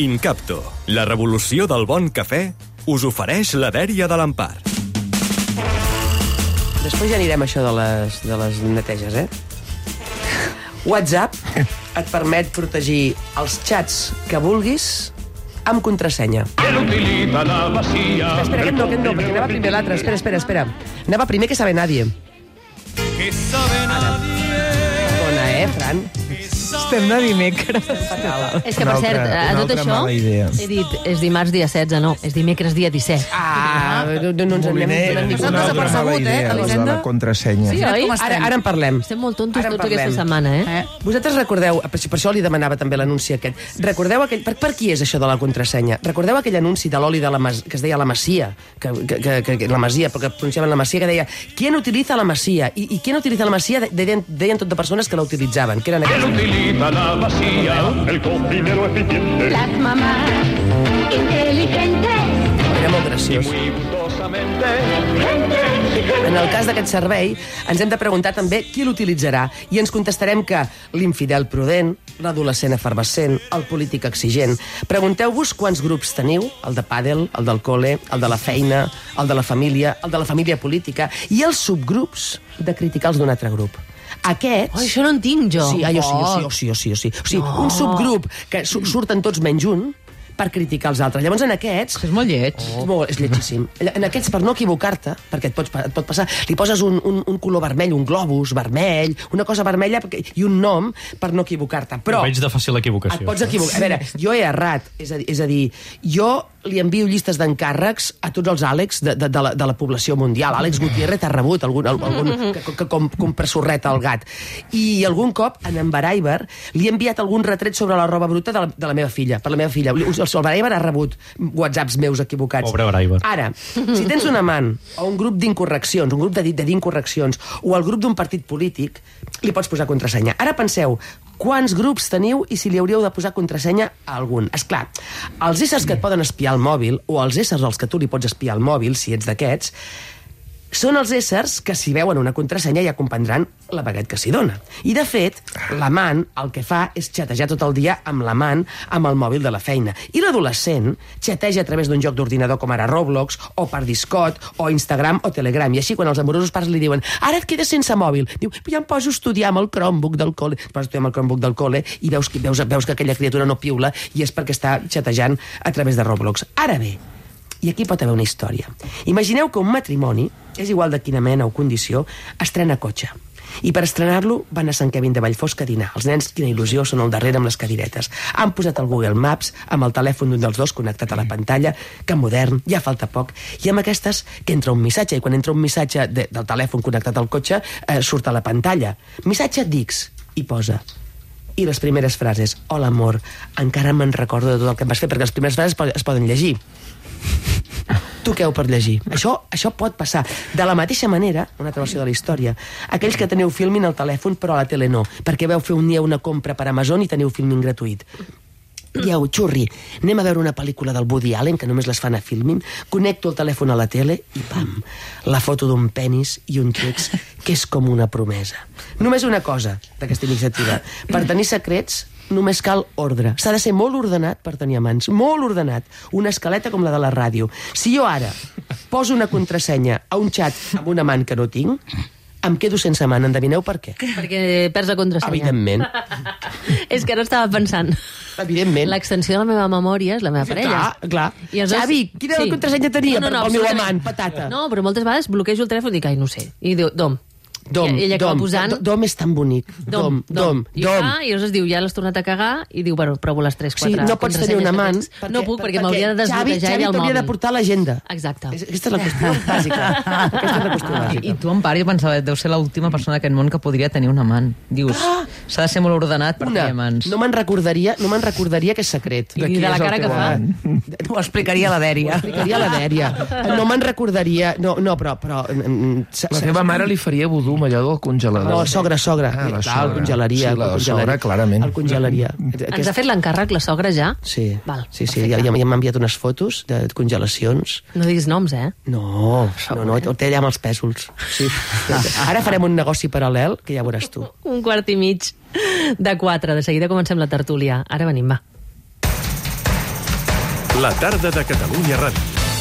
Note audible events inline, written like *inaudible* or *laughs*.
Incapto, la revolució del bon cafè, us ofereix la dèria de l'Empar. Després ja anirem a això de les, de les neteges, eh? WhatsApp et permet protegir els xats que vulguis amb contrasenya. Espera, espera, aquest no, aquest no, perquè anava primer l'altre. Espera, espera, espera. Anava primer que sabe nadie. Perdona, eh, Fran? Estem de dimecres. És que, Una per cert, altra- a tot això, he dit, és dimarts dia 16, no, és dimecres dia 17. Ah, no, no, no ens en anem altra mala desapercebut, eh, de Elisenda? la contrasenya. Sí, oi? Ara, ara en parlem. Estem molt tontos tots aquesta setmana, eh? Eh? Vosaltres recordeu, per, per això li demanava també l'anunci aquest, recordeu aquell, per, per qui és això de la contrasenya? Recordeu aquell anunci de l'oli de la mas, que es deia la Masia, que, que, que, que, la Masia, perquè pronunciaven la Masia, que deia ¿Quién utiliza la Masia? I, i ¿quién utiliza la Masia? Deien, deien tot de persones que la utilitzaven, que eren aquests. Utiliza la vacía, el cocinero eficiente. Las mamás inteligentes. Era molt graciós. Muy gustosamente. En el cas d'aquest servei, ens hem de preguntar també qui l'utilitzarà i ens contestarem que l'infidel prudent, l'adolescent efervescent, el polític exigent. Pregunteu-vos quants grups teniu, el de pàdel, el del col·le, el de la feina, el de la família, el de la família política, i els subgrups de criticar els d'un altre grup. Aquests... Oh, això no en tinc, jo. Sí, ah, jo sí, jo sí, jo sí, jo sí, sí. O sigui, un subgrup que su- surten tots menys un per criticar els altres. Llavors, en aquests... És molt lleig. És, molt, és lletjíssim. En aquests, per no equivocar-te, perquè et, pots, et pot passar, li poses un, un, un color vermell, un globus vermell, una cosa vermella perquè, i un nom per no equivocar-te. Però Ho veig de fàcil et equivocació. pots equivocar. A veure, jo he errat. És a, dir- és a dir, jo li envio llistes d'encàrrecs a tots els Àlex de, de, de, la, de la població mundial. Àlex Gutiérrez ha rebut algun, algun que, que, que com, compra sorreta al gat. I algun cop, en en Baraiber, li he enviat algun retret sobre la roba bruta de la, de la meva filla, per la meva filla. El, el Baraiber ha rebut whatsapps meus equivocats. Pobre Baraiber. Ara, si tens un amant o un grup d'incorreccions, un grup de, de d'incorreccions, o el grup d'un partit polític, li pots posar contrasenya. Ara penseu, quants grups teniu i si li hauríeu de posar contrasenya a algun. És clar, els éssers que et poden espiar al mòbil, o els éssers als que tu li pots espiar al mòbil, si ets d'aquests, són els éssers que si veuen una contrasenya ja comprendran la baguet que s'hi dona. I, de fet, l'amant el que fa és xatejar tot el dia amb l'amant amb el mòbil de la feina. I l'adolescent xateja a través d'un joc d'ordinador com ara Roblox, o per Discord, o Instagram, o Telegram. I així, quan els amorosos pares li diuen ara et quedes sense mòbil, diu, ja em poso a estudiar amb el Chromebook del col·le. Et poses a estudiar amb el Chromebook del col·le i veus, veus, veus que aquella criatura no piula i és perquè està xatejant a través de Roblox. Ara bé, i aquí pot haver una història. Imagineu que un matrimoni, és igual de quina mena o condició, estrena cotxe. I per estrenar-lo van a Sant Kevin de Vallfosc a dinar. Els nens, quina il·lusió, són al darrere amb les cadiretes. Han posat el Google Maps amb el telèfon d'un dels dos connectat a la pantalla, que modern, ja falta poc. I amb aquestes que entra un missatge, i quan entra un missatge de, del telèfon connectat al cotxe, eh, surt a la pantalla. Missatge Dix, i posa i les primeres frases, hola amor, encara me'n recordo de tot el que em vas fer, perquè les primeres frases es poden llegir. Toqueu per llegir. Això, això pot passar. De la mateixa manera, una altra versió de la història, aquells que teniu filmin al telèfon però a la tele no, perquè veu fer un dia una compra per Amazon i teniu filmin gratuït. Dieu, xurri, anem a veure una pel·lícula del Woody Allen, que només les fan a Filmin, connecto el telèfon a la tele i pam, la foto d'un penis i un text que és com una promesa. Només una cosa d'aquesta iniciativa. Per tenir secrets només cal ordre. S'ha de ser molt ordenat per tenir amants, molt ordenat. Una escaleta com la de la ràdio. Si jo ara poso una contrasenya a un xat amb un amant que no tinc, em quedo sense amant. Endevineu per què? Perquè perds la contrasenya. Evidentment. *laughs* És que ara estava pensant. Evidentment. L'extensió de la meva memòria és la meva parella. Clar, clar. I aleshores- Xavi, quina contrasenya tenia per- pel meu amant, patata? No, però moltes vegades bloquejo el telèfon i dic, ai, no sé. I diu, dom. Dom, I ella acaba dom, posant... do- dom és tan bonic. Dom, dom, I, dom. fa, I llavors diu, ja l'has tornat a cagar, i diu, bueno, provo les 3, 4 Sí, no pots tenir un amant... no puc, perquè m'hauria de Xavi, desbloquejar Xavi ella el t'hauria de mòbil. portar l'agenda. Exacte. És- Aquesta és la qüestió *laughs* bàsica. Aquesta és la qüestió I, bàsica. I tu, Empar, jo pensava, deu ser l'última persona d'aquest món que podria tenir un amant. Dius, s'ha de ser molt ordenat per Una, tenir amants. no me'n recordaria, no me'n recordaria que és secret. I de la cara que fa. Ho explicaria la Dèria. Explicaria la dèria. No me'n recordaria... No, no però... però mm, sa- La teva mare li faria amb allò del congelador. No, sogra, sogra. Ah, la Clar, el sogra. congelaria. Sí, la el congelaria. sogra, clarament. El congelaria. Ens ha fet l'encàrrec la sogra ja? Sí, Val, sí, sí ja, ja, ja m'ha enviat unes fotos de congelacions. No diguis noms, eh? No, no, no, ho té allà amb els pèsols. Sí. Ara farem un negoci paral·lel que ja veuràs tu. Un quart i mig de 4. De seguida comencem la tertúlia. Ara venim, va. La tarda de Catalunya Ràdio.